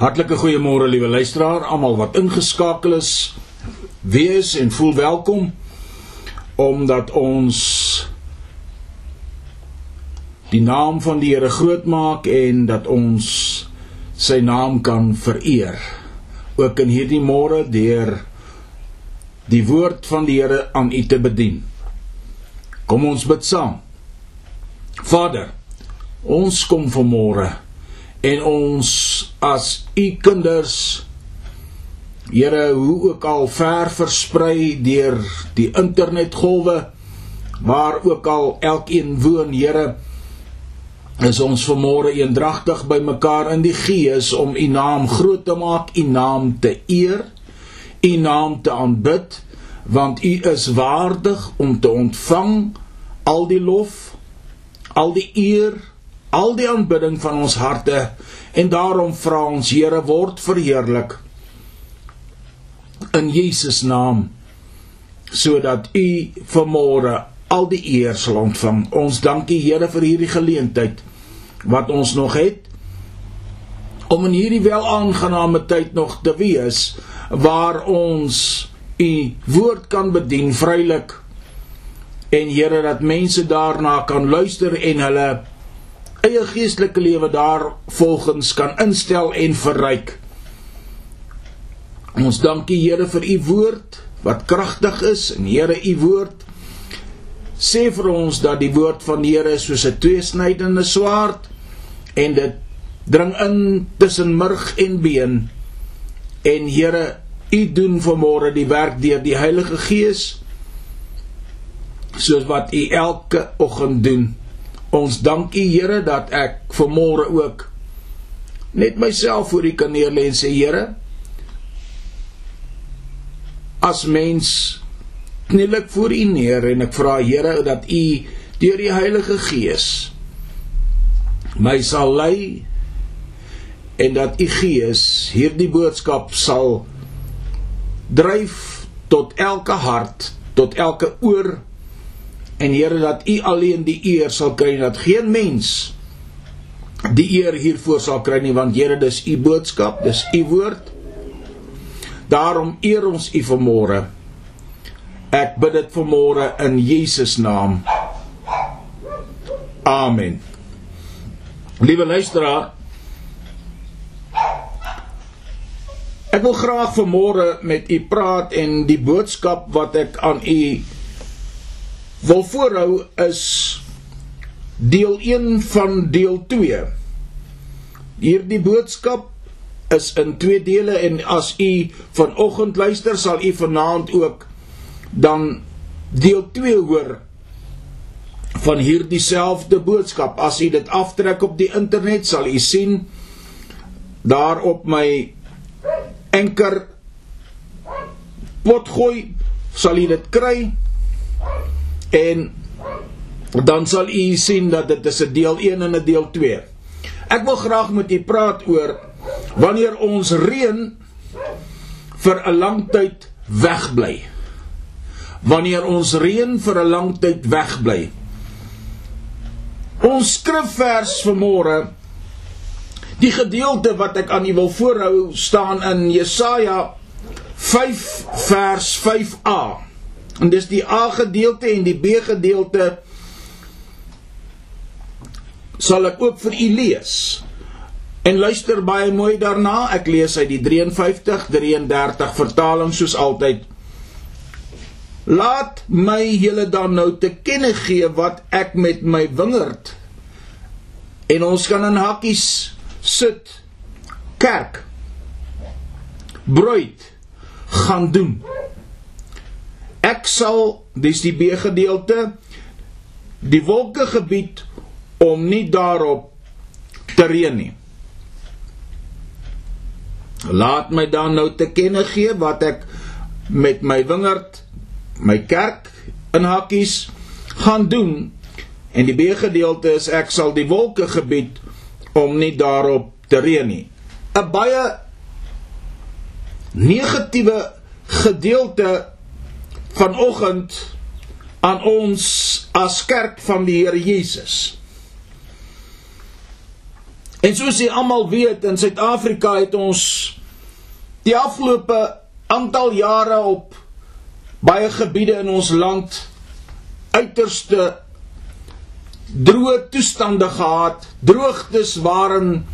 Hartlike goeiemôre liewe luisteraar, almal wat ingeskakel is. Wees en voel welkom omdat ons die naam van die Here groot maak en dat ons sy naam kan vereer. Ook in hierdie môre deur die woord van die Here aan u te bedien. Kom ons bid saam. Vader, ons kom vanmôre en ons as u kinders Here hoe ook al ver versprei deur die internetgolwe waar ook al elkeen woon Here is ons vanmôre eendragtig bymekaar in die gees om u naam groot te maak, u naam te eer, u naam te aanbid want u is waardig om te ontvang al die lof, al die eer al die aanbidding van ons harte en daarom vra ons Here word verheerlik in Jesus naam sodat u vanmôre al die eer sal ontvang. Ons dankie Here vir hierdie geleentheid wat ons nog het om in hierdie welaangename tyd nog te wees waar ons u woord kan bedien vrylik en Here dat mense daarna kan luister en hulle eie geestelike lewe daar volgens kan instel en verryk. Ons dankie Here vir u woord wat kragtig is en Here u woord sê vir ons dat die woord van die Here soos 'n tweesnydende swaard en dit dring in tussen murg en been en Here u doen vanmôre die werk deur die Heilige Gees soos wat u elke oggend doen Ons dank U Here dat ek vanmôre ook net myself voor U kan neerlê en sê Here as mens kniel ek voor U neer en ek vra Here dat U deur die Heilige Gees my sal lei en dat U Gees hierdie boodskap sal dryf tot elke hart, tot elke oor en Here dat U alleen die eer sal kry dat geen mens die eer hiervoor sal kry nie want Here dis U boodskap dis U woord. Daarom eer ons U vanmôre. Ek bid dit vanmôre in Jesus naam. Amen. Liewe luisteraar ek wil graag vanmôre met u praat en die boodskap wat ek aan u wil voorhou is deel 1 van deel 2. Hierdie boodskap is in twee dele en as u vanoggend luister sal u vanaand ook dan deel 2 hoor van hierdie selfde boodskap. As u dit aftrek op die internet sal u sien daar op my enker potgooi sal u dit kry En dan sal u sien dat dit is 'n deel 1 en 'n deel 2. Ek wil graag met u praat oor wanneer ons reën vir 'n lang tyd wegbly. Wanneer ons reën vir 'n lang tyd wegbly. Ons skrifvers vanmôre die gedeelte wat ek aan u wil voorhou staan in Jesaja 5 vers 5a. En dis die A gedeelte en die B gedeelte sal ek ook vir u lees. En luister baie mooi daarna. Ek lees uit die 53 33 vertaling soos altyd. Laat my julle dan nou te kenne gee wat ek met my wingerd en ons kan in hakkies sit kerk brood gaan doen. Ek sal dis die B gedeelte die wolke gebied om nie daarop te reën nie. Laat my dan nou te kenne gee wat ek met my wingerd, my kerk in hakkies gaan doen. En die B gedeelte is ek sal die wolke gebied om nie daarop te reën nie. 'n Baie negatiewe gedeelte vanoggend aan ons as kerk van die Here Jesus. En soos jy almal weet, in Suid-Afrika het ons die afgelope aantal jare op baie gebiede in ons land uiterste droë toestande gehad, droogtes waarin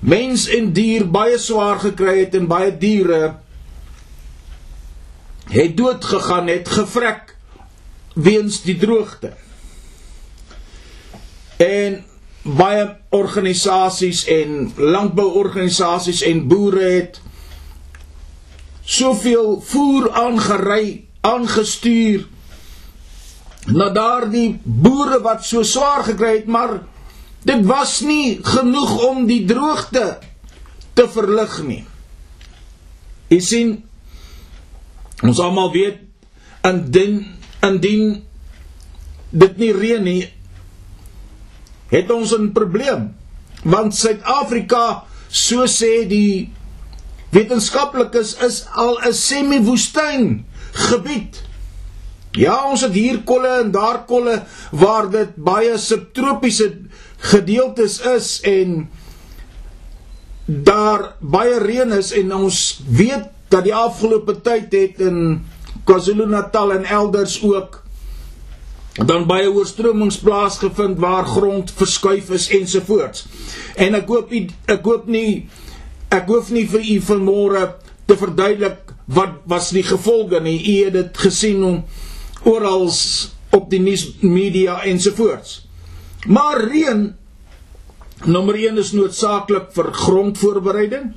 mens en dier baie swaar gekry het en baie diere het dood gegaan, het gevrek weens die droogte. En baie organisasies en landbouorganisasies en boere het soveel voer aangery, aangestuur na daardie boere wat so swaar gekry het, maar dit was nie genoeg om die droogte te verlig nie. Jy sien ons almal weet indien indien dit nie reën nie het ons 'n probleem. Want Suid-Afrika so sê die wetenskaplikes is al 'n semi-woestyn gebied. Ja ons het hier kolle en daar kolle waar dit baie subtropiese gedeeltes is en daar baie reën is en ons weet dat die afgelope tyd het in KwaZulu-Natal en elders ook dan baie oorstromings plaasgevind waar grond verskuif is ensovoorts. En ek hoop u ek hoop nie ek hoef nie vir u vanmôre te verduidelik wat was die gevolge nie. U het dit gesien oral op die nuus media ensovoorts. Maar reën nommer 1 is noodsaaklik vir grondvoorbereiding.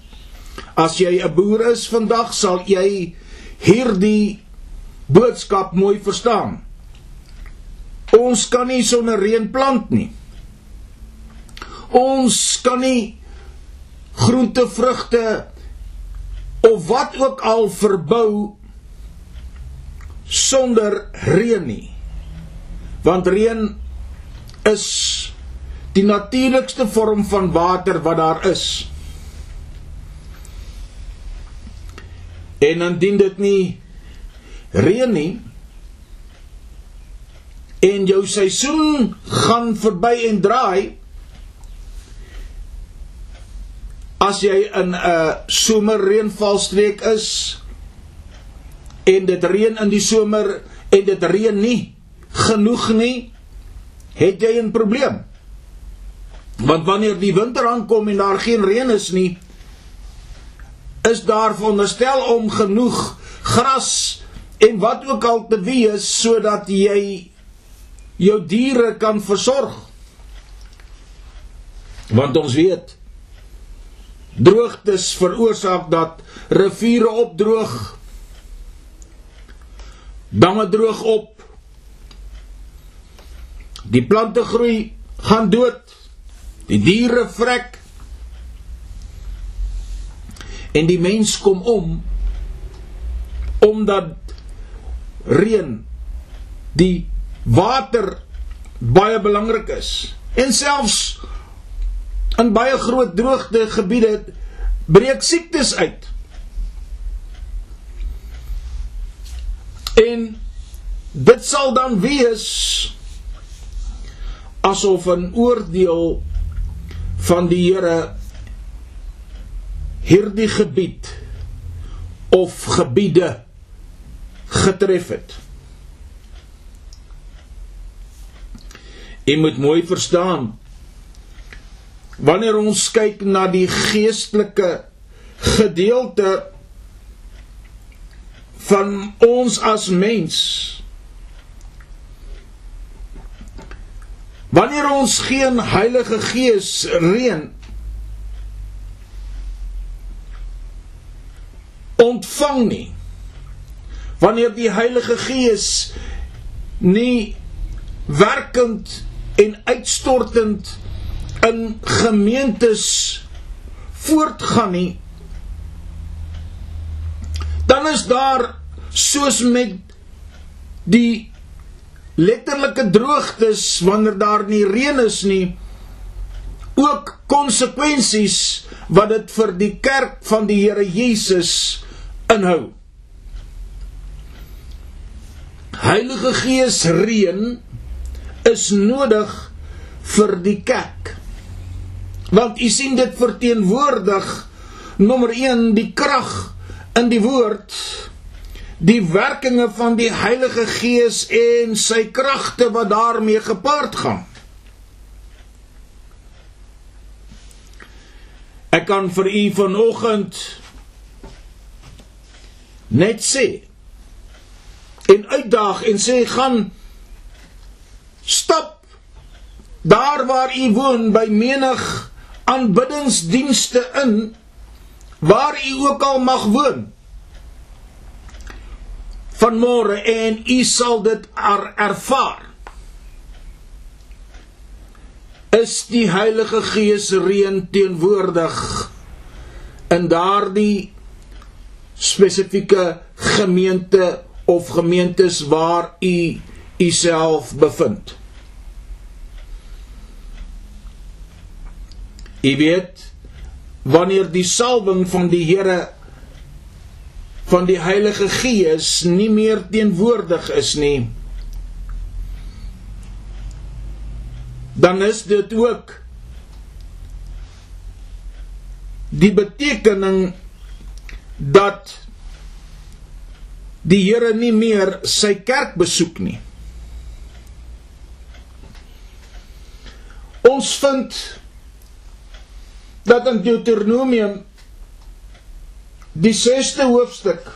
As jy 'n boer is vandag, sal jy hierdie boodskap mooi verstaan. Ons kan nie sonder reën plant nie. Ons kan nie groente, vrugte of wat ook al verbou sonder reën nie. Want reën is die natuurlikste vorm van water wat daar is. En indien dit nie reën nie, en jou seisoen gaan verby en draai. As jy in 'n somerreënvalstreek is en dit reën in die somer en dit reën nie genoeg nie het jy 'n probleem. Want wanneer die winter aankom en daar geen reën is nie is daar veronderstel om genoeg gras en wat ook al te wees sodat jy jou diere kan versorg. Want ons weet droogtes veroorsaak dat riviere opdroog. Damme droog op. Die plante groei gaan dood. Die diere vrek. En die mens kom om omdat reën die water baie belangrik is. En selfs in baie groot droogte gebiede breek siektes uit. En dit sal dan wees asof 'n oordeel van die Here hierdie gebied of gebiede getref het. Jy moet mooi verstaan. Wanneer ons kyk na die geestelike gedeelte van ons as mens Wanneer ons geen Heilige Gees reën ontvang nie. Wanneer die Heilige Gees nie werkend en uitstortend in gemeentes voortgaan nie dan is daar soos met die letterlike droogtes wanneer daar nie reën is nie ook konsekwensies wat dit vir die kerk van die Here Jesus inhou Heilige Gees reën is nodig vir die kerk. Want u sien dit verteenwoordig nommer 1 die krag in die woord die werkinge van die Heilige Gees en sy kragte wat daarmee gepaard gaan. Ek kan vir u vanoggend net sê. En uitdaag en sê gaan stap daar waar u woon by menig aanbiddingsdienste in waar u ook al mag woon. Vanmôre en u sal dit er, ervaar. Is die Heilige Gees reën teenwoordig in daardie spesifieke gemeente of gemeentes waar u u self bevind. U weet wanneer die salwing van die Here van die Heilige Gees nie meer teenwoordig is nie dan is dit ook die betekening dat die Here nie meer sy kerk besoek nie. Ons vind dat in Deuteronomium die 6ste hoofstuk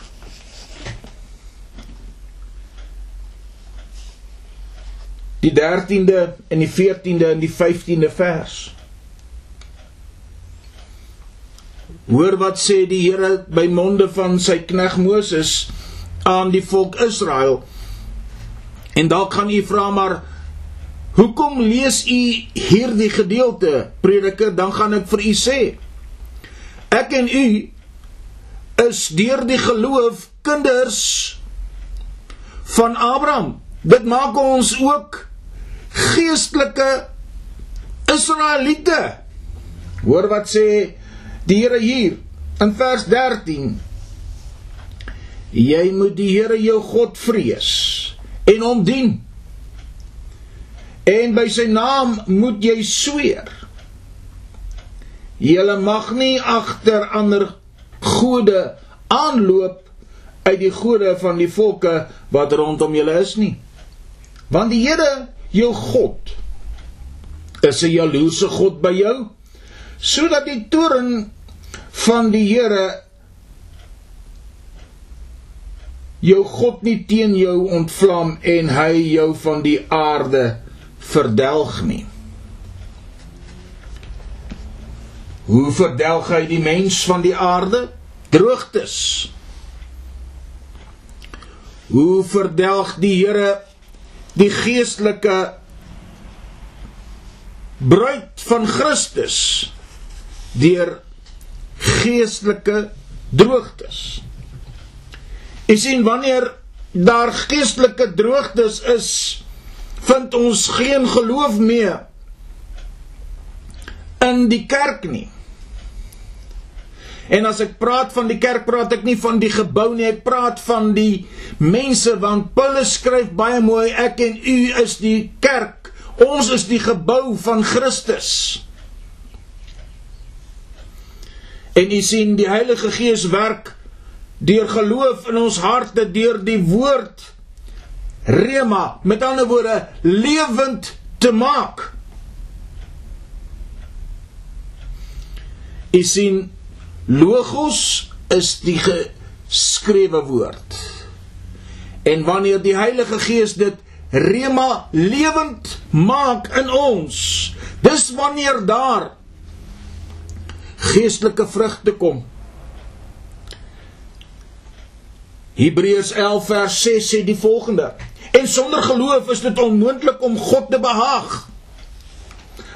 die 13de en die 14de en die 15de vers. Hoor wat sê die Here by monde van sy knegg Moses aan die volk Israel. En dalk gaan u vra maar hoekom lees u hierdie gedeelte Prediker dan gaan ek vir u sê ek en u is deur die geloof kinders van Abraham. Dit maak ons ook geestelike Israeliete. Hoor wat sê die Here hier in vers 13. Jy moet die Here jou God vrees en hom dien. En by sy naam moet jy sweer. Jy mag nie agter ander gode aanloop uit die gode van die volke wat rondom julle is nie. Want die Here jou God is 'n jaloerse God by jou sodat die toorn van die Here jou God nie teen jou ontvlam en hy jou van die aarde verdelg nie Hoe verdelg hy die mens van die aarde? Droogtes. Hoe verdelg die Here die geestelike bruid van Christus deur geestelike droogtes. Jy sien wanneer daar geestelike droogtes is, vind ons geen geloof meer in die kerk nie. En as ek praat van die kerk, praat ek nie van die gebou nie, ek praat van die mense want Paulus skryf baie mooi ek en u is die kerk. Ons is die gebou van Christus. En u sien die Heilige Gees werk deur geloof in ons harte deur die woord rema, met ander woorde lewend te maak. U sien Logos is die geskrewe woord. En wanneer die Heilige Gees dit rema lewend maak in ons, dis wanneer daar geestelike vrugte kom. Hebreërs 11 vers 6 sê die volgende: En sonder geloof is dit onmoontlik om God te behaag.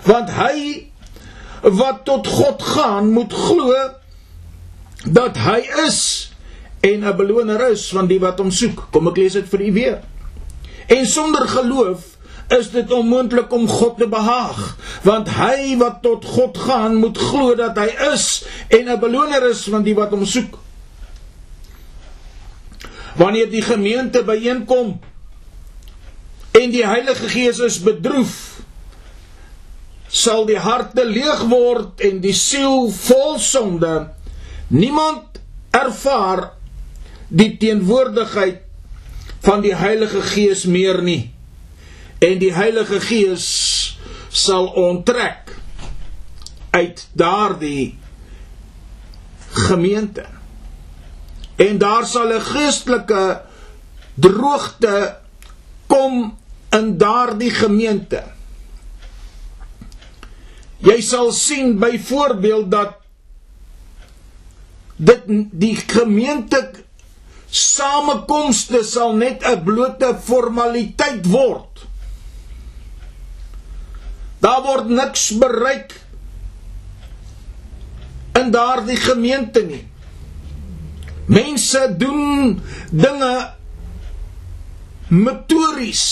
Want hy wat tot God gaan, moet glo dat hy is en 'n beloner is van die wat hom soek. Kom ek lees dit vir u weer. En sonder geloof is dit onmoontlik om God te behaag, want hy wat tot God gaan, moet glo dat hy is en 'n beloner is van die wat hom soek. Wanneer die gemeente byeenkom en die Heilige Gees is bedroef sal die harte leeg word en die siel vol sonde. Niemand ervaar die teenwoordigheid van die Heilige Gees meer nie. En die Heilige Gees sal onttrek uit daardie gemeente. En daar sal 'n geestelike droogte kom in daardie gemeente. Jy sal sien byvoorbeeld dat dit die gemeente samekomste sal net 'n blote formaliteit word. Daar word niks bereik in daardie gemeente nie. Mense doen dinge metodies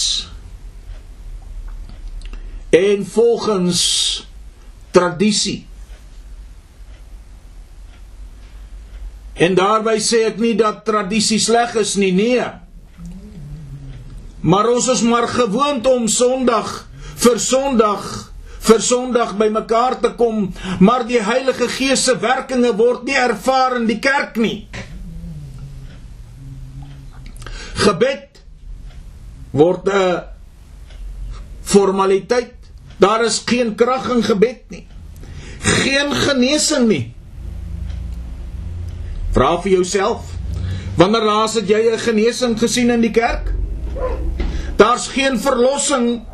en volgens tradisie. En daarby sê ek nie dat tradisie sleg is nie, nee. Maar ons is maar gewoond om Sondag vir Sondag vir Sondag bymekaar te kom, maar die Heilige Gees se werkinge word nie ervaar in die kerk nie. Gebed word 'n formaliteit. Daar is geen krag in gebed nie. Geen genesing nie. Vra vir jouself, wanneer laas het jy 'n genesing gesien in die kerk? Daar's geen verlossing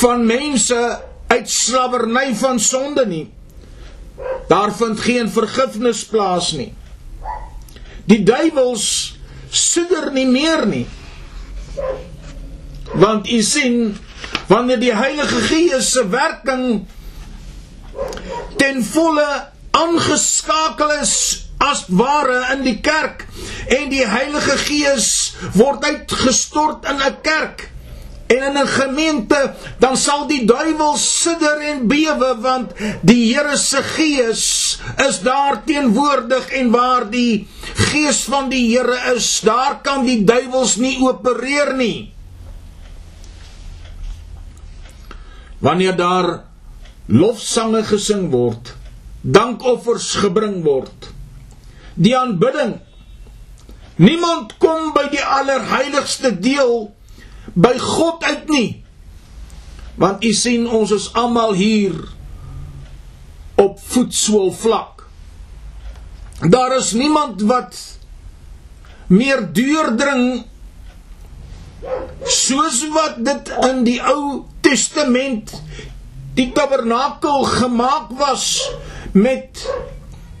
van mense uit slawerny van sonde nie. Daar vind geen vergifnis plaas nie. Die duiwels sidder nie meer nie. Want u sien wanneer die Heilige Gees se werking ten volle aangeskakel is as ware in die kerk en die Heilige Gees word uitgestort in 'n kerk en in 'n gemeente dan sal die duiwel sidder en bewe want die Here se gees is daar teenwoordig en waar die gees van die Here is daar kan die duiwels nie opereer nie. Wanneer daar lofsange gesing word dankoffers gebring word die aanbidding niemand kom by die allerheiligste deel by God uit nie. Want u sien ons is almal hier op voetsool vlak. Daar is niemand wat meer deurdring soos wat dit in die Ou Testament die tabernakel gemaak was met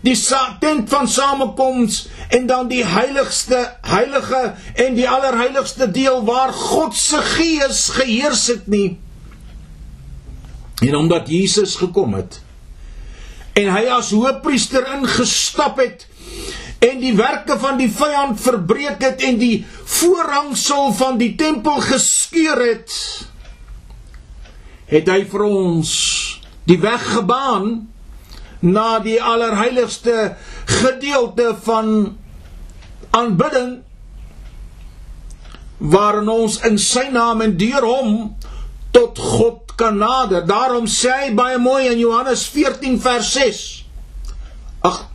die tent van samekoms en dan die heiligste heilige en die allerheiligste deel waar God se gees geheers het nie. En omdat Jesus gekom het en hy as hoëpriester ingestap het en die werke van die vyand verbreek het en die voorhangsel van die tempel geskeur het het hy vir ons die weg gebaan na die allerheiligste gedeelte van aanbidding waarin ons in sy naam en deur hom tot God kan nader. Daarom sê hy baie mooi in Johannes 14 vers 6. Ag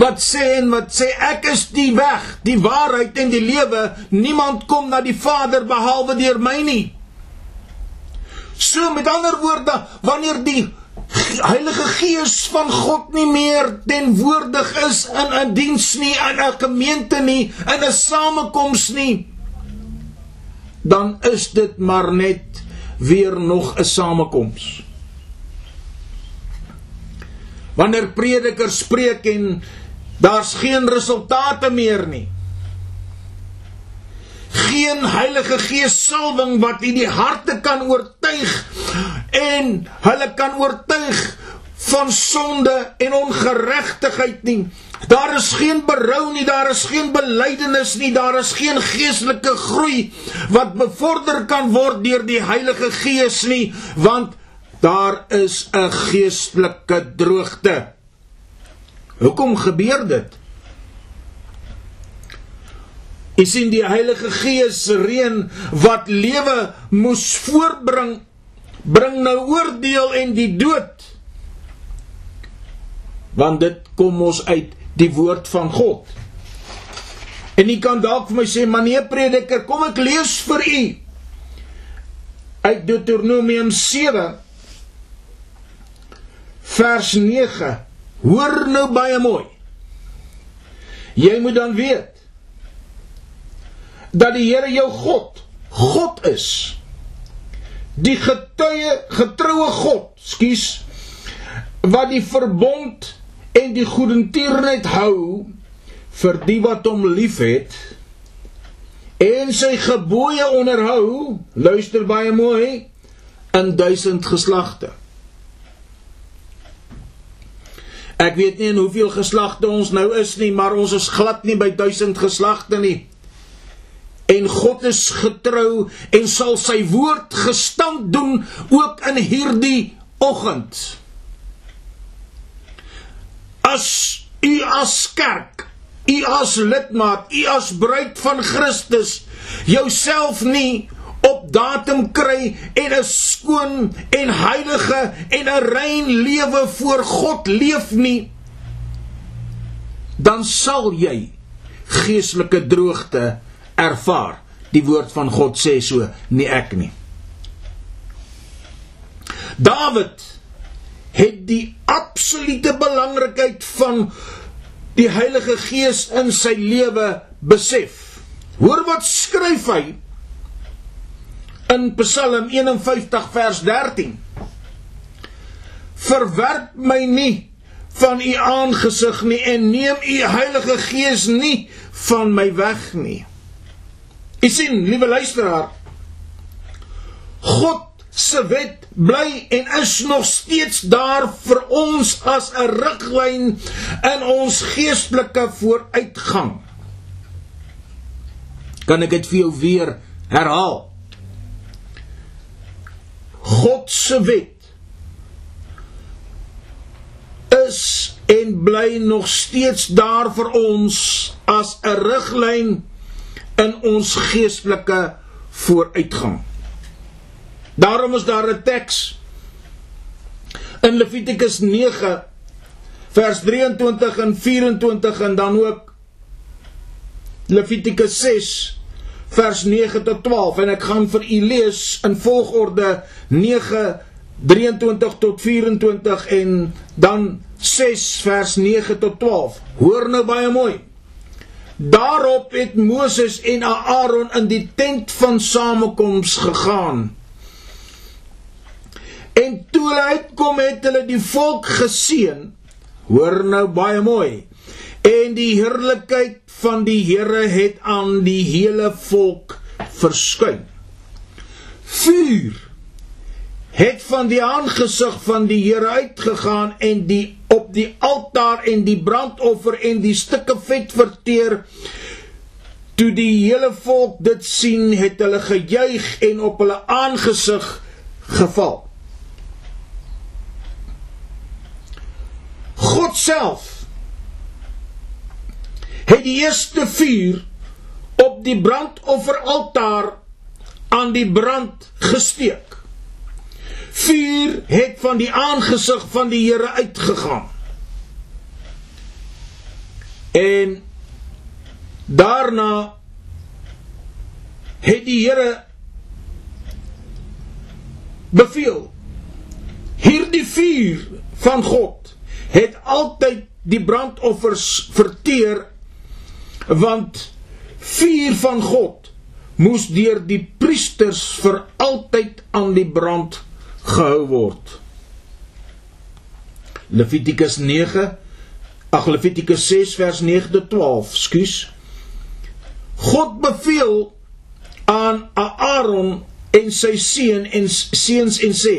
Wat sê en wat sê ek is die weg, die waarheid en die lewe. Niemand kom na die Vader behalwe deur my nie. So met ander woorde, wanneer die Heilige Gees van God nie meer tenwoordig is in 'n diens nie, in 'n gemeente nie, in 'n samekoms nie, dan is dit maar net weer nog 'n samekoms. Wanneer predikers spreek en daar's geen resultate meer nie, geen Heilige Gees salwing wat in die harte kan oortuig en hulle kan oortuig van sonde en ongeregtigheid nie. Daar is geen berou nie, daar is geen belydenis nie, daar is geen geestelike groei wat bevorder kan word deur die Heilige Gees nie, want daar is 'n geestelike droogte. Hoekom gebeur dit? Jy sien die Heilige Gees reën wat lewe moes voorbring bring nou oordeel en die dood. Want dit kom ons uit die woord van God. En u kan dalk vir my sê, "Meneer prediker, kom ek lees vir u uit Deuteronomium 7 vers 9. Hoor nou baie mooi. Jy moet dan weet dat die Here jou God God is. Die getuie getroue God, skus, wat die verbond en die goedertierenheid hou vir die wat hom liefhet en sy gebooie onderhou, luister baie mooi, in duisend geslagte. Ek weet nie in hoeveel geslagte ons nou is nie, maar ons is glad nie by duisend geslagte nie en God is getrou en sal sy woord gestand doen ook in hierdie oggend. As u as kerk, u as lidmaat, u as bruid van Christus jouself nie op datum kry en 'n skoon en heilige en 'n rein lewe voor God leef nie, dan sal jy geestelike droogte ervaar. Die woord van God sê so, nie ek nie. Dawid het die absolute belangrikheid van die Heilige Gees in sy lewe besef. Hoor wat skryf hy in Psalm 51 vers 13. Verwerp my nie van u aangesig nie en neem u Heilige Gees nie van my weg nie. U sien, liewe luisteraar, God se wet bly en is nog steeds daar vir ons as 'n riglyn in ons geestelike vooruitgang. Kan ek dit vir jou weer herhaal? God se wet is en bly nog steeds daar vir ons as 'n riglyn in ons geestelike vooruitgang. Daarom is daar 'n teks in Levitikus 9 vers 23 en 24 en dan ook Levitikus 6 vers 9 tot 12 en ek gaan vir u lees in volgorde 9 23 tot 24 en dan 6 vers 9 tot 12. Hoor nou baie mooi. Daarop het Moses en Aaron in die tent van samekoms gegaan. En toe hulle uitkom het hulle die volk geseën. Hoor nou baie mooi. En die heerlikheid van die Here het aan die hele volk verskyn. Vuur het van die aangesig van die Here uitgegaan en die op die altaar en die brandoffer en die stukke vet verteer. Toe die hele volk dit sien, het hulle gejuig en op hulle aangesig geval. God self het die eerste vuur op die brandofferaltaar aan die brand gesteek vuur het van die aangesig van die Here uitgegaan. En daarna het die Here beveel hierdie vuur van God het altyd die brandoffers verteer want vuur van God moes deur die priesters vir altyd aan die brand gehou word. Levitikus 9 Ag Levitikus 6 vers 9 tot 12, skus. God beveel aan Aaron en sy seun en seuns en sê: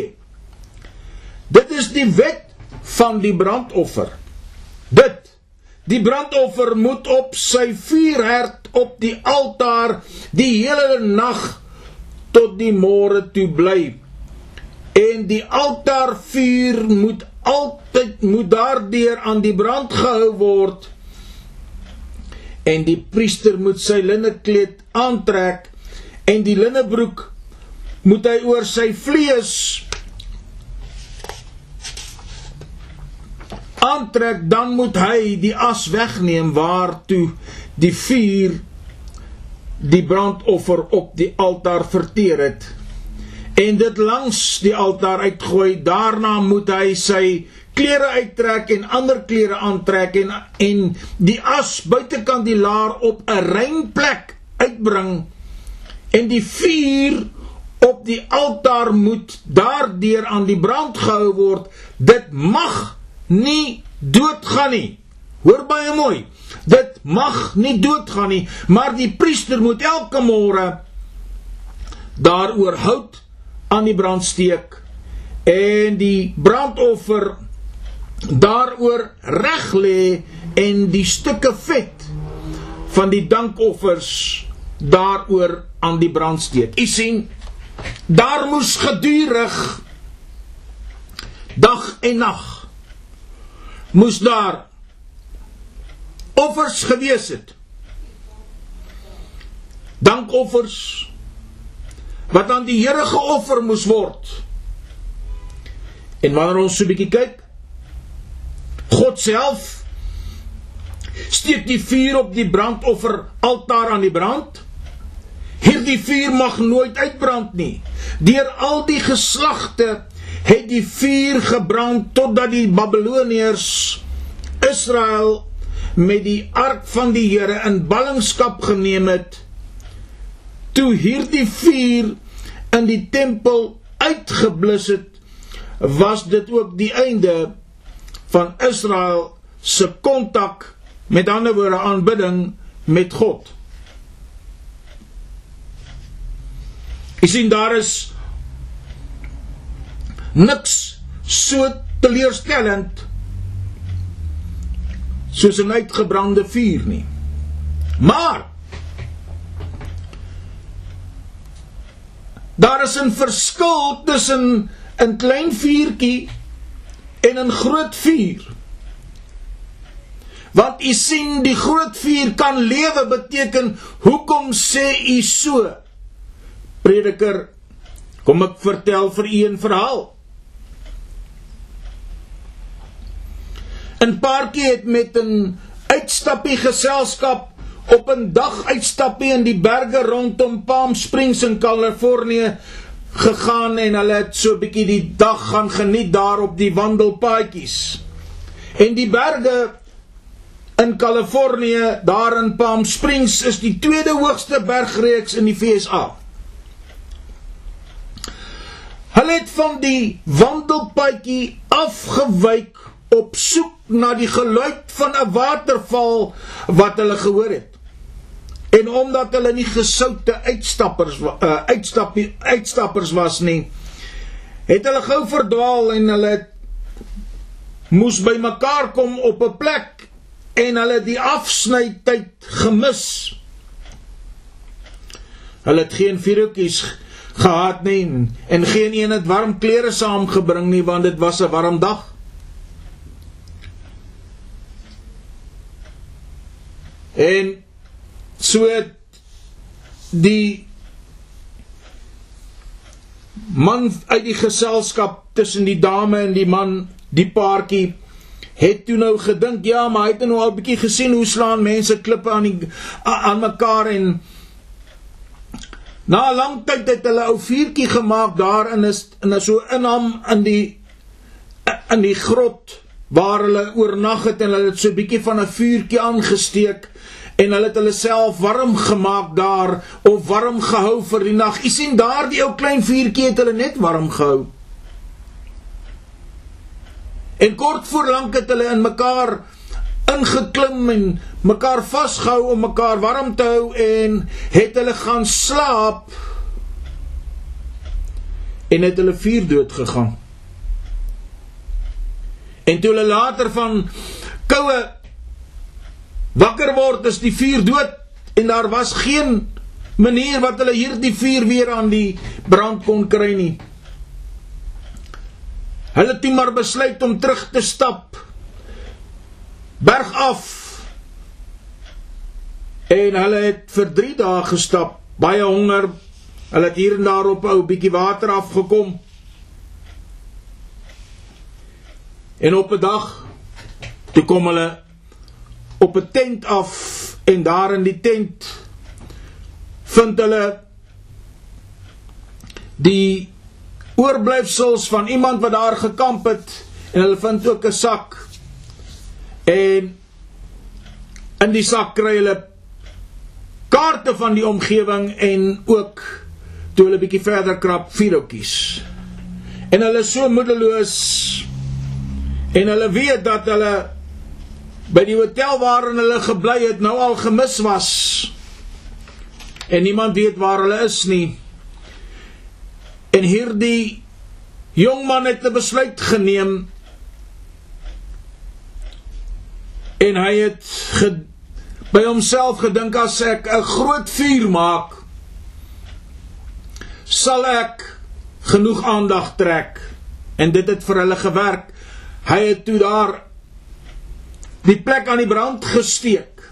Dit is die wet van die brandoffer. Dit die brandoffer moet op sy vuurherd op die altaar die hele nag tot die môre toe bly en die altaarvuur moet altyd moet daardeur aan die brand gehou word. En die priester moet sy linnekleed aantrek en die linnebroek moet hy oor sy vlees aantrek dan moet hy die as wegneem waartoe die vuur die brandoffer op die altaar verteer het en dit langs die altaar uitgooi. Daarna moet hy sy klere uittrek en ander klere aantrek en en die as buitekant die laar op 'n rein plek uitbring en die vuur op die altaar moet daardeur aan die brand gehou word. Dit mag nie doodgaan nie. Hoor baie mooi. Dit mag nie doodgaan nie, maar die priester moet elke môre daaroor hout aan die brand steek en die brandoffer daaroor reg lê en die stukke vet van die dankoffers daaroor aan die brand steek. U sien, daar moes gedurig dag en nag moes daar offers gewees het. Dankoffers wat aan die Here geoffer moes word. En wanneer ons so 'n bietjie kyk, God self steek die vuur op die brandoffer altaar aan die brand. Hierdie vuur mag nooit uitbrand nie. Deur al die geslagte het die vuur gebrand totdat die Babiloniërs Israel met die ark van die Here in ballingskap geneem het toe hierdie vuur in die tempel uitgeblus het was dit ook die einde van Israel se kontak met ander woorde aanbidding met God. Jy sien daar is niks so teleurstellend soos 'n uitgebrande vuur nie. Maar daar is 'n verskil tussen 'n klein vuurtjie en 'n groot vuur. Want u sien die groot vuur kan lewe beteken hoekom sê u so? Prediker, kom ek vertel vir u 'n verhaal. 'n paartjie het met 'n uitstappie geselskap op 'n dag uitstappie in die berge rondom Palm Springs in Kalifornië gegaan en hulle het so 'n bietjie die dag gaan geniet daar op die wandelpaadjies. En die berge in Kalifornië, daar in Palm Springs is die tweede hoogste bergreeks in die VSA. Hulle het van die wandelpaadjie afgewyk op soek na die geluid van 'n waterval wat hulle gehoor het. En omdat hulle nie gesoute uitstappers uh, uitstappie uitstappers was nie, het hulle gou verdwaal en hulle moes bymekaar kom op 'n plek en hulle die afsnytyd gemis. Hulle het geen vuurtjies gehad nie en geen een het warm klere saamgebring nie want dit was 'n warm dag. En so die man uit die geselskap tussen die dame en die man, die paartjie het toe nou gedink, ja, maar hy het nou al 'n bietjie gesien hoe slaan mense klippe aan die aan mekaar en na 'n lang tyd het hulle ou vuurtjie gemaak daar in is in so inham in die in die grot waar hulle oornag het en hulle het so 'n bietjie van 'n vuurtjie aangesteek en hulle het hulle self warm gemaak daar of warm gehou vir die nag. U sien daardie ou klein vuurtjie het hulle net warm gehou. En kort voor lank het hulle in mekaar ingeklim en mekaar vasgehou om mekaar warm te hou en het hulle gaan slaap en het hulle vuur dood gegaan. En toe hulle later van koue wakker word is die vuur dood en daar was geen manier wat hulle hierdie vuur weer aan die brand kon kry nie. Hulle het maar besluit om terug te stap berg af. En hulle het vir 3 dae gestap, baie honger. Hulle het hier en daar op 'n bietjie water afgekom. En op 'n dag Toe kom hulle op 'n tent af en daar in die tent vind hulle die oorblyfsels van iemand wat daar gekamp het en hulle vind ook 'n sak en in die sak kry hulle kaarte van die omgewing en ook toe hulle bietjie verder krap vierhoutjies. En hulle is so moedeloos en hulle weet dat hulle by die hotel waarin hulle gebly het nou al gemis was. En niemand weet waar hulle is nie. En hierdie jong man het 'n besluit geneem. En hy het ge, by homself gedink as ek 'n groot vuur maak sal ek genoeg aandag trek. En dit het vir hulle gewerk. Hy het toe daar die plek aan die brand gesteek.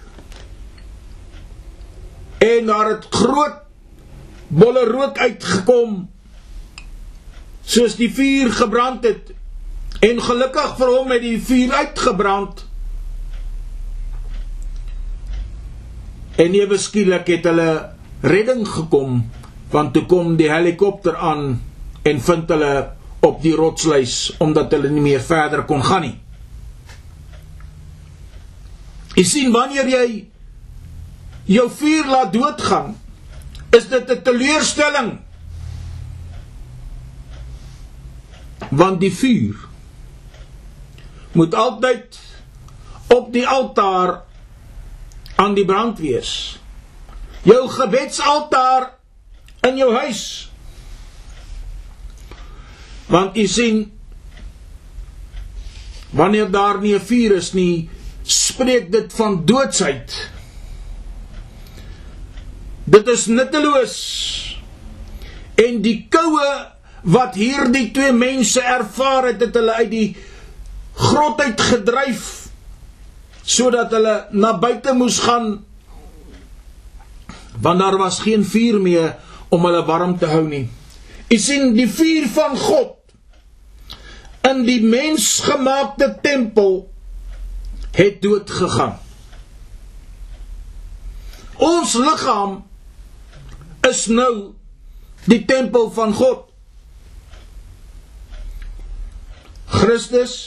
En daar het groot bolle rook uitgekom soos die vuur gebrand het. En gelukkig vir hom het die vuur uitgebrand. En ewe skielik het hulle redding gekom want toe kom die helikopter aan en vind hulle op die rotslys omdat hulle nie meer verder kon gaan nie. Jy sien wanneer jy jou vuur laat doodgaan, is dit 'n teleurstelling. Want die vuur moet altyd op die altaar aan die brand wees. Jou gebedsaltaar in jou huis. Want u sien wanneer daar nie 'n vuur is nie, spreek dit van doodsheid. Dit is nutteloos. En die koue wat hierdie twee mense ervaar het, het hulle uit die grot uit gedryf sodat hulle na buite moes gaan want daar was geen vuur meer om hulle warm te hou nie. U sien die vuur van God in die mensgemaakte tempel het dood gegaan. Ons liggaam is nou die tempel van God. Christus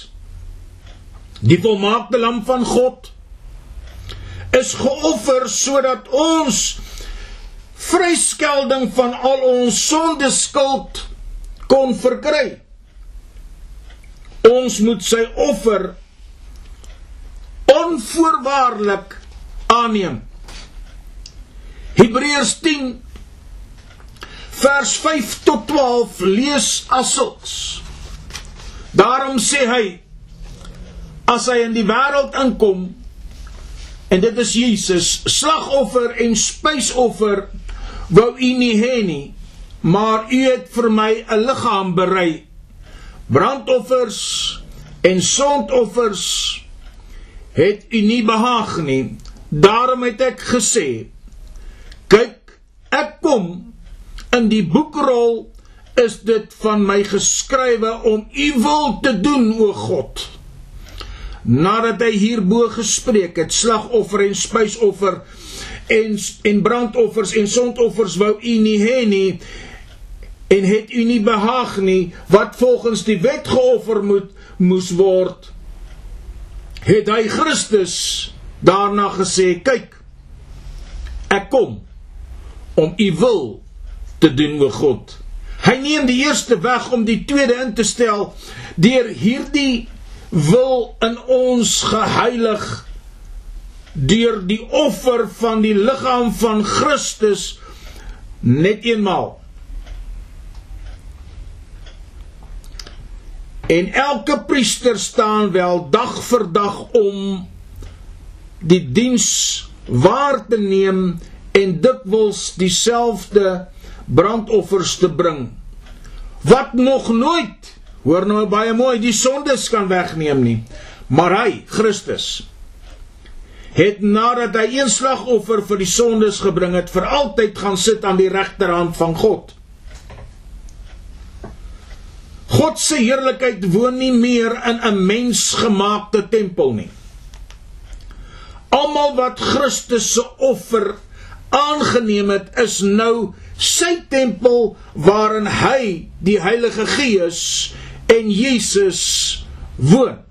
die volmaakte lam van God is geoffer sodat ons vryskelding van al ons sonde skuld kon verkry. Ons moet sy offer onvoorwaardelik aanneem. Hebreërs 10 vers 5 tot 12 lees asoks. Daarom sê hy as hy in die wêreld inkom en dit is Jesus slagoffer en spysoffer wou u nie hê nie, maar u het vir my 'n liggaam berei. Brandoffers en sondoffers het u nie behaag nie. Daarom het ek gesê: "Kyk, ek kom in die boekrol is dit van my geskrywe om u wil te doen, o God." Nadat hy hierbo gespreek het, slagoffer en spysoffer en en brandoffers en sondoffers wou u nie hê nie en het u nie behaag nie wat volgens die wet geoffer moet moes word het hy Christus daarna gesê kyk ek kom om u wil te doen met God hy neem die eerste weg om die tweede in te stel deur hierdie wil in ons geheilig deur die offer van die liggaam van Christus net eenmaal. En elke priester staan wel dag vir dag om die diens waar te neem en dikwels dieselfde brandoffers te bring. Wat nog nooit, hoor nou baie mooi, die sondes kan wegneem nie, maar hy, Christus, het nadat hy een slagoffer vir die sondes gebring het, vir altyd gaan sit aan die regterhand van God. God se heerlikheid woon nie meer in 'n mensgemaakte tempel nie. Almal wat Christus se offer aangeneem het, is nou sy tempel waarin hy die Heilige Gees en Jesus woon.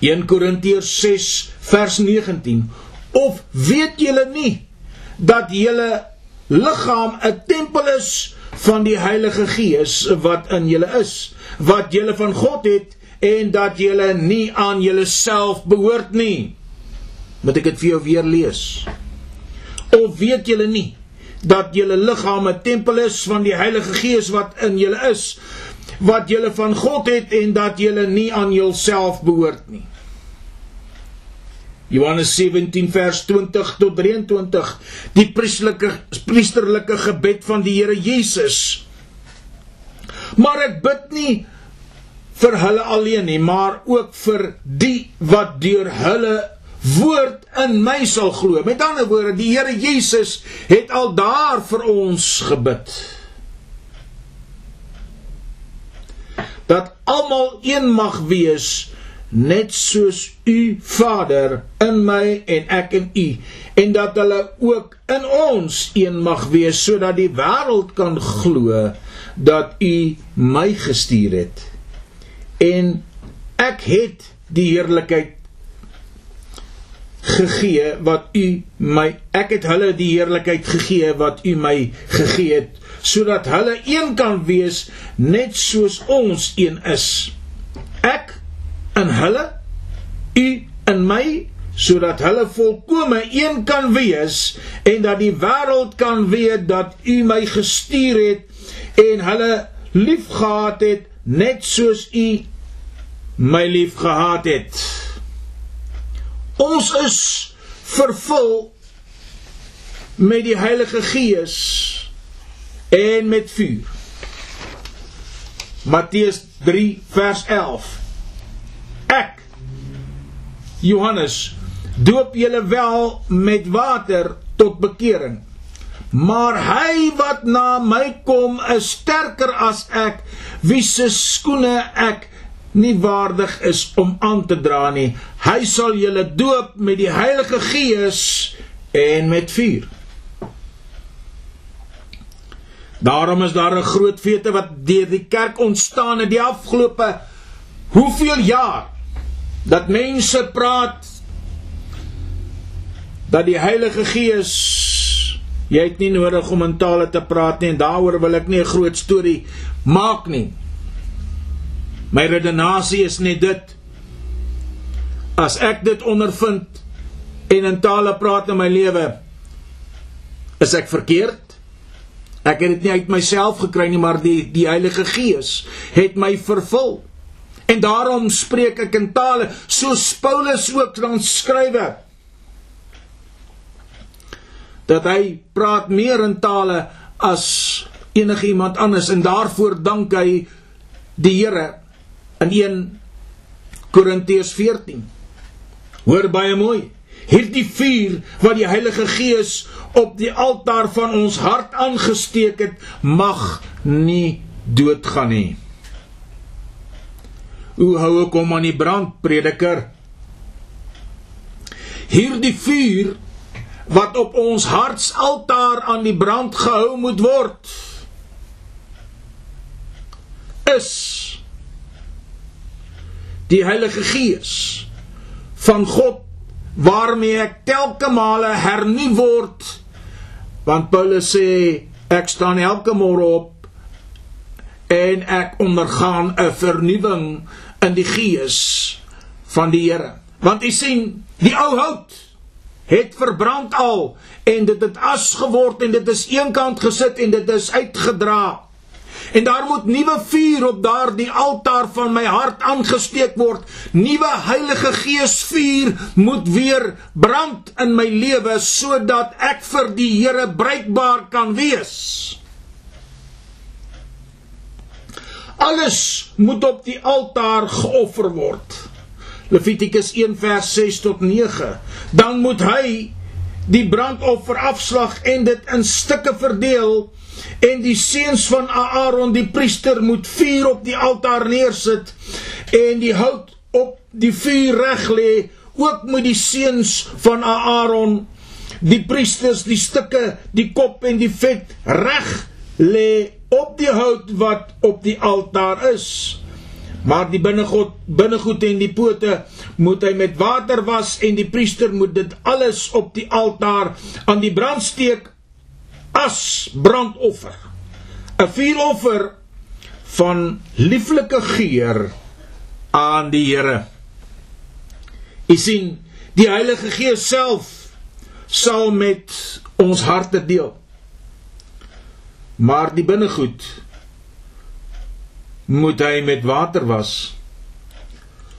1 Korintiërs 6 vers 19 Of weet julle nie dat julle liggaam 'n tempel is van die Heilige Gees wat in julle is, wat julle van God het en dat julle nie aan julleself behoort nie. Moet ek dit vir jou weer lees? Of weet julle nie dat julle liggaam 'n tempel is van die Heilige Gees wat in julle is, wat julle van God het en dat julle nie aan julself behoort nie? Johannes 17 vers 20 tot 23 die priesterlike priesterlike gebed van die Here Jesus. Maar ek bid nie vir hulle alleen nie, maar ook vir die wat deur hulle woord in my sal glo. Met ander woorde, die Here Jesus het al daar vir ons gebid. Dat almal een mag wees net soos u Vader in my en ek in u en dat hulle ook in ons een mag wees sodat die wêreld kan glo dat u my gestuur het. En ek het die heerlikheid gegee wat u my ek het hulle die heerlikheid gegee wat u my gegee het sodat hulle een kan wees net soos ons een is. Ek in hulle u in my sodat hulle volkome een kan wees en dat die wêreld kan weet dat u my gestuur het en hulle liefgehad het net soos u my liefgehad het. Ons is vervul met die Heilige Gees en met vuur. Matteus 3 vers 11 Ek Johannes doop julle wel met water tot bekering. Maar hy wat na my kom is sterker as ek, wie se skoene ek nie waardig is om aan te dra nie. Hy sal julle doop met die Heilige Gees en met vuur. Daarom is daar 'n groot fete wat deur die kerk ontstaan het die afgelope hoeveel jaar dat mense praat dat die Heilige Gees jy het nie nodig om in tale te praat nie en daaroor wil ek nie 'n groot storie maak nie. My redenasie is net dit as ek dit ondervind en in tale praat in my lewe is ek verkeerd? Ek het dit nie uit myself gekry nie, maar die die Heilige Gees het my vervul. En daarom spreek ek in tale soos Paulus ook dan skrywe dat hy praat meer in tale as enige iemand anders en daarvoor dank hy die Here in 1 Korintiërs 14. Hoor baie mooi. Hierdie vuur wat die Heilige Gees op die altaar van ons hart aangesteek het, mag nie doodgaan nie. Hoe hou ek hom aan die brand, prediker? Hierdie vuur wat op ons hartsaltaar aan die brand gehou moet word is die Heilige Gees van God waarmee ek telke male hernu word want Paulus sê ek staan elke môre op en ek ondergaan 'n vernuwing in die gees van die Here. Want u sien, die ou hout het verbrand al en dit het as geword en dit is eenkant gesit en dit is uitgedra. En daar moet nuwe vuur op daardie altaar van my hart aangesteek word. Nuwe Heilige Gees vuur moet weer brand in my lewe sodat ek vir die Here bruikbaar kan wees. Alles moet op die altaar geoffer word. Levitikus 1 vers 6 tot 9. Dan moet hy die brandoffer afslag en dit in stukke verdeel en die seuns van Aaron die priester moet vuur op die altaar neersit en die hout op die vuur reg lê ook moet die seuns van Aaron die priesters die stukke die kop en die vet reg lê op die hout wat op die altaar is. Maar die binnegoed binnegoed en die pote moet hy met water was en die priester moet dit alles op die altaar aan die brandsteek as brandoffer. 'n vuuroffer van lieflike geur aan die Here. U sien die Heilige Gees self sal met ons harte deel maar die binnegoed moet hy met water was.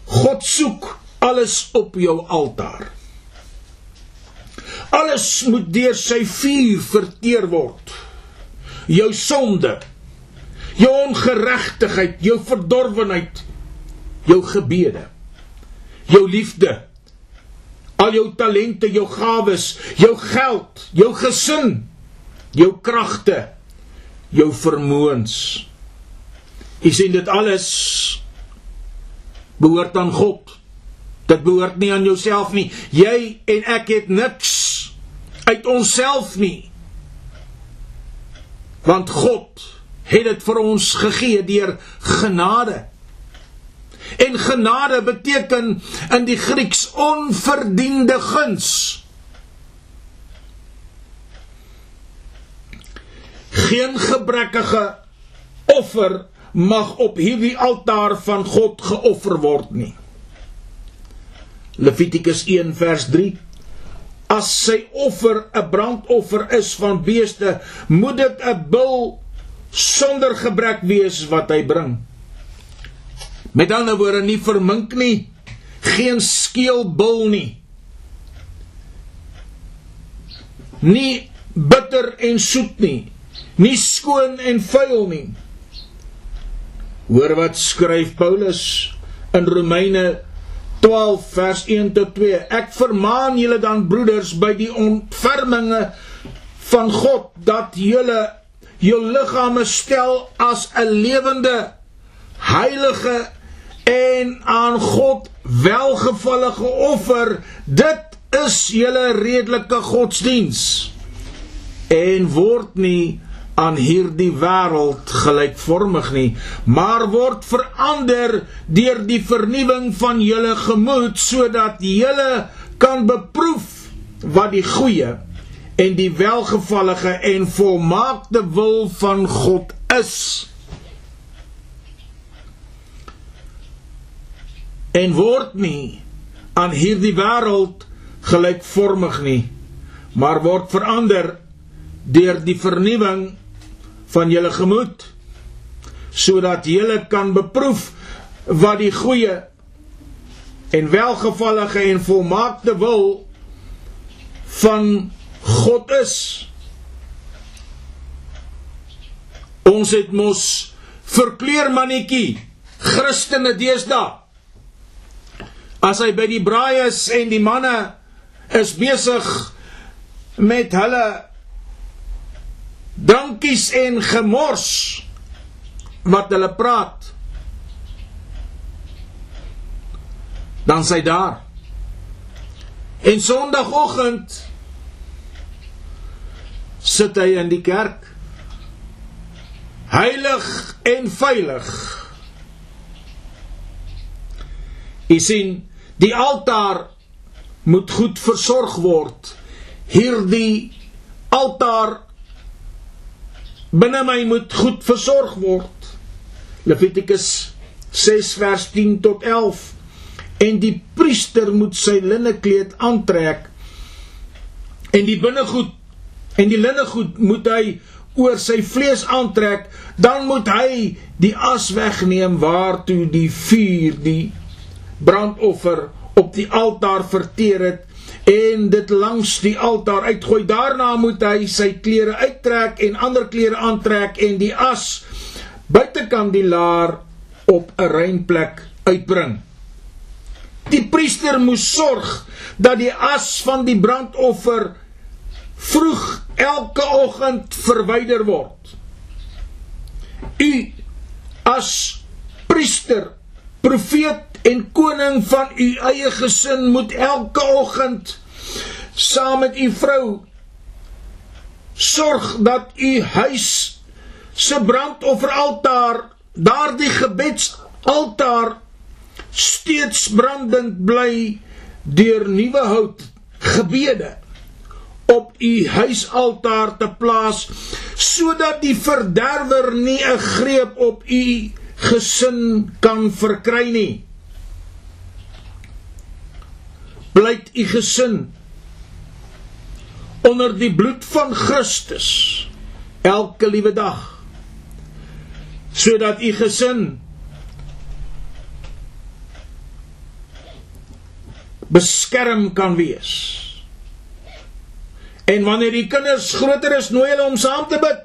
God soek alles op jou altaar. Alles moet deur sy vuur verteer word. Jou sonde, jou ongeregtigheid, jou verdorwenheid, jou gebede, jou liefde, al jou talente, jou gawes, jou geld, jou gesin, jou kragte, jou vermoëns U sien dit alles behoort aan God. Dit behoort nie aan jouself nie. Jy en ek het niks uit onsself nie. Want God het dit vir ons gegee deur genade. En genade beteken in die Grieks onverdiende guns. Geen gebrekkige offer mag op hierdie altaar van God geoffer word nie. Levitikus 1 vers 3 As sy offer 'n brandoffer is van beeste, moet dit 'n bul sonder gebrek wees wat hy bring. Met ander woorde nie vermink nie, geen skeel bul nie. Nie bitter en soet nie, nie skoon en vuil nie. Hoor wat skryf Paulus in Romeine 12 vers 1 tot 2. Ek vermaan julle dan broeders by die ontferminge van God dat julle jou liggame stel as 'n lewende heilige en aan God welgevallige offer. Dit is julle redelike godsdiens. En word nie aan hierdie wêreld gelykvormig nie, maar word verander deur die vernuwing van julle gemoed sodat julle kan beproef wat die goeie en die welgevallige en volmaakte wil van God is. En word nie aan hierdie wêreld gelykvormig nie, maar word verander deur die vernuwing van julle gemoed sodat julle kan beproef wat die goeie en welgevallige en volmaakte wil van God is. Ons het mos verkleermannetjie Christene deesdae. As hy by die braai is en die manne is besig met hulle drankies en gemors wat hulle praat dan sy daar. En sondagoggend sit hy in die kerk heilig en veilig. U sien die altaar moet goed versorg word. Hierdie altaar binne my moet goed versorg word. Levitikus 6 vers 10 tot 11. En die priester moet sy linnekleed aantrek en die binnegoed en die linnegoed moet hy oor sy vlees aantrek, dan moet hy die as wegneem waartoe die vuur die brandoffer op die altaar verteer het en dit langs die altaar uitgooi. Daarna moet hy sy klere uittrek en ander klere aantrek en die as buitekant die laar op 'n rein plek uitbring. Die priester moes sorg dat die as van die brandoffer vroeg elke oggend verwyder word. U as priester, profeet en koning van u eie gesin moet elke oggend saam met u vrou sorg dat u huis se brandofferaltaar daardie gebedsaltaar steeds brandend bly deur nuwe hout gebede op u huisaltaar te plaas sodat die verderwer nie 'n greep op u gesin kan verkry nie blyt u gesin onder die bloed van Christus elke liewe dag sodat u gesin beskerm kan wees. En wanneer die kinders groter is, nooi hulle om saam te bid.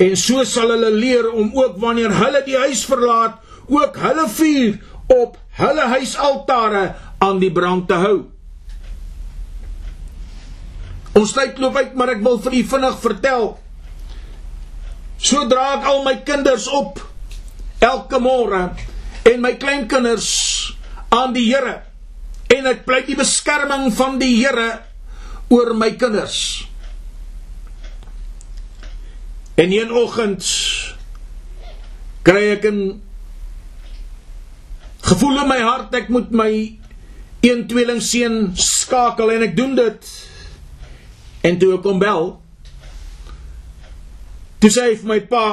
En so sal hulle leer om ook wanneer hulle die huis verlaat, ook hulle vuur op hulle huisaltare aan die brand te hou. Ons tyd loop uit, maar ek wil vir u vinnig vertel. Sodra ek al my kinders op elke môre en my kleinkinders aan die Here en ek pleit die beskerming van die Here oor my kinders. En een oggend kry ek 'n gevoel in my hart ek moet my een tweeling seun skakel en ek doen dit. En toe ek hom bel, toe sê hy vir my pa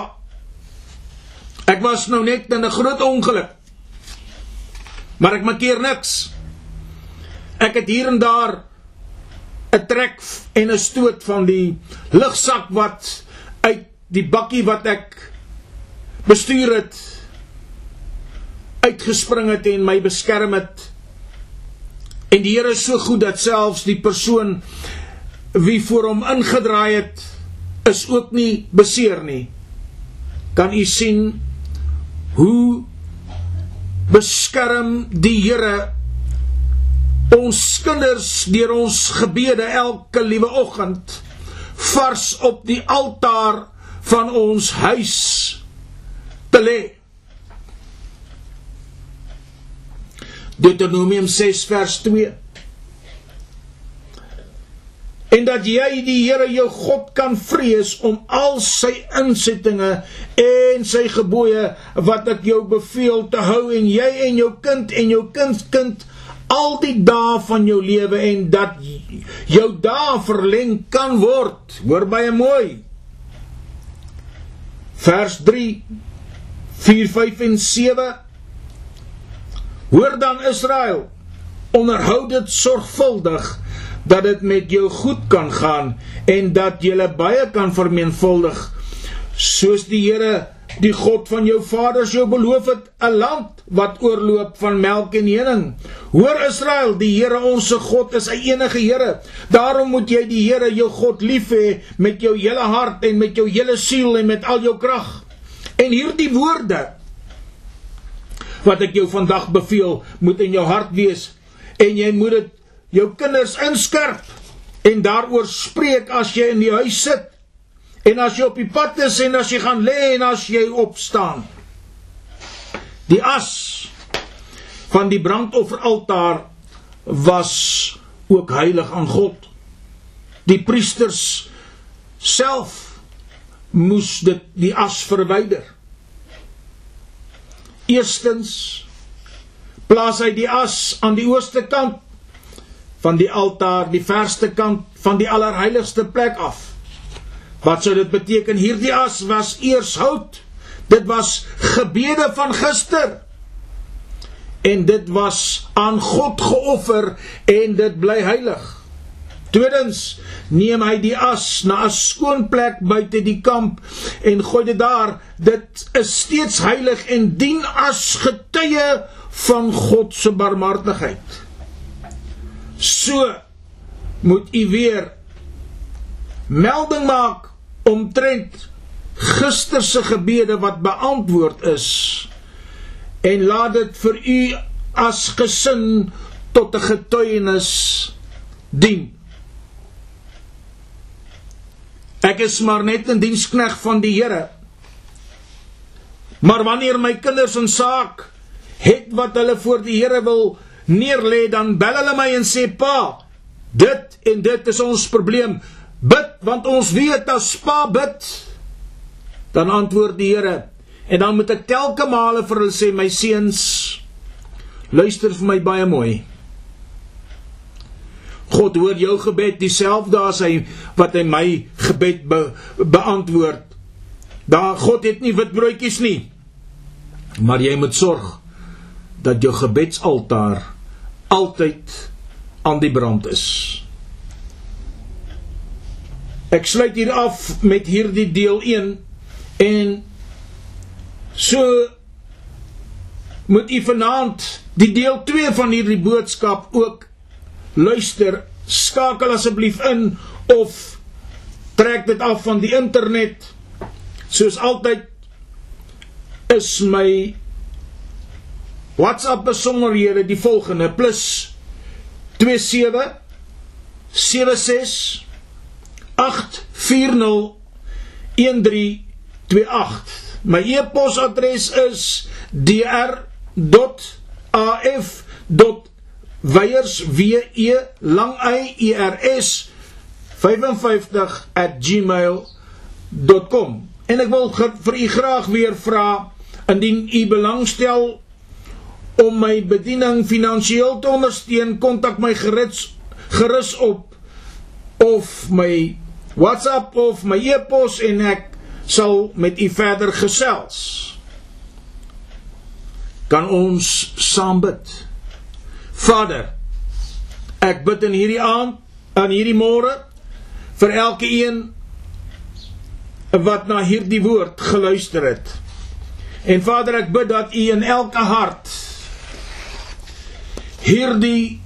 ek was nou net in 'n groot ongeluk. Maar ek maak hier niks. Ek het hier en daar 'n trek en 'n stoot van die lugsak wat uit die bakkie wat ek bestuur het uitgespring het en my beskerm het. En die Here is so goed dat selfs die persoon wie voor hom ingedraai het is ook nie beseer nie. Kan u sien hoe beskerm die Here ons kinders deur ons gebede elke liewe oggend vars op die altaar van ons huis te lê. Deuteronomium 6 vers 2 en dat jy die Here jou God kan vrees om al sy insettinge en sy gebooie wat ek jou beveel te hou en jy en jou kind en jou kindskind al die dae van jou lewe en dat jou dae verleng kan word. Hoor baie mooi. Vers 3 4 5 en 7 Hoor dan Israel onderhou dit sorgvuldig dat dit met jou goed kan gaan en dat jy baie kan vermenigvuldig soos die Here die God van jou vaders jou beloof het 'n land wat oorloop van melk en honing. Hoor Israel, die Here ons God is 'n enige Here. Daarom moet jy die Here jou God lief hê met jou hele hart en met jou hele siel en met al jou krag. En hierdie woorde wat ek jou vandag beveel, moet in jou hart wees en jy moet dit jou kinders inskerp en daaroor spreek as jy in die huis sit en as jy op die pad is en as jy gaan lê en as jy opstaan. Die as van die brandofferaltaar was ook heilig aan God. Die priesters self moes dit die as verwyder. Eerstens plaas hy die as aan die ooste kant van die altaar, die verste kant van die allerheiligste plek af. Wat sou dit beteken? Hierdie as was eers hout. Dit was gebede van gister. En dit was aan God geoffer en dit bly heilig. Tweedens neem hy die as na 'n skoon plek buite die kamp en gooi dit daar. Dit is steeds heilig en dien as getuie van God se barmhartigheid. So moet u weer melding maak omtrent gister se gebede wat beantwoord is en laat dit vir u as gesin tot 'n getuienis dien. Ek is maar net 'n dienskneg van die Here. Maar wanneer my kinders 'n saak het wat hulle voor die Here wil neerlê, dan bel hulle my en sê: "Pa, dit en dit is ons probleem. Bid want ons weet as pa bid, dan antwoord die Here." En dan moet ek telke male vir hulle sê: "My seuns, luister vir my baie mooi." God hoor jou gebed dieselfde as hy wat hy my gebed be, beantwoord. Daar God het nie witbroodjies nie. Maar jy moet sorg dat jou gebedsaltaar altyd aan die brand is. Ek sluit hier af met hierdie deel 1 en so moet u vanaand die deel 2 van hierdie boodskap ook luister, skakel asseblief in of trek dit af van die internet. Soos altyd is my WhatsApp besonderhede die volgende plus 27 76 840 1328 My e-posadres is dr.af.weiers w e lang y e r s 55@gmail.com En ek wil vir u graag weer vra indien u belangstel om my bediening finansiëel te ondersteun, kontak my gerus gerus op of my WhatsApp of my e-pos en ek sal met u verder gesels. Kan ons saam bid? Vader, ek bid in hierdie aand, aan hierdie môre vir elke een wat na hierdie woord geluister het. En Vader, ek bid dat U in elke hart hierdie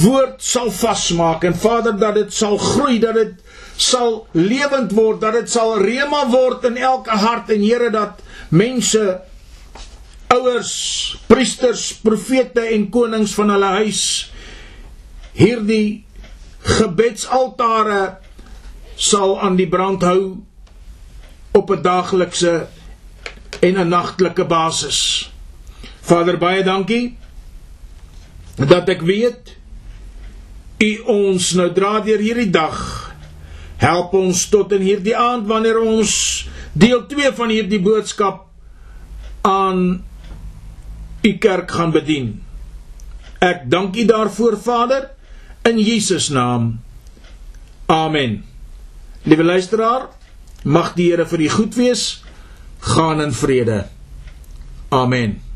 woord sal vasmaak en Vader dat dit sal groei, dat dit sal lewend word, dat dit sal rema word in elke hart en Here dat mense ouers, priesters, profete en konings van hulle huis hierdie gebedsaltare sal aan die brand hou op 'n daaglikse en 'n nagtelike basis. Vader, baie dankie dat ek weet u ons nou dra deur hierdie dag. Help ons tot in hierdie aand wanneer ons deel 2 van hierdie boodskap aan u kerk gaan bedien. Ek dank u daarvoor Vader in Jesus naam. Amen. Liewe luisteraar, mag die Here vir u goed wees. Gaan in vrede. Amen.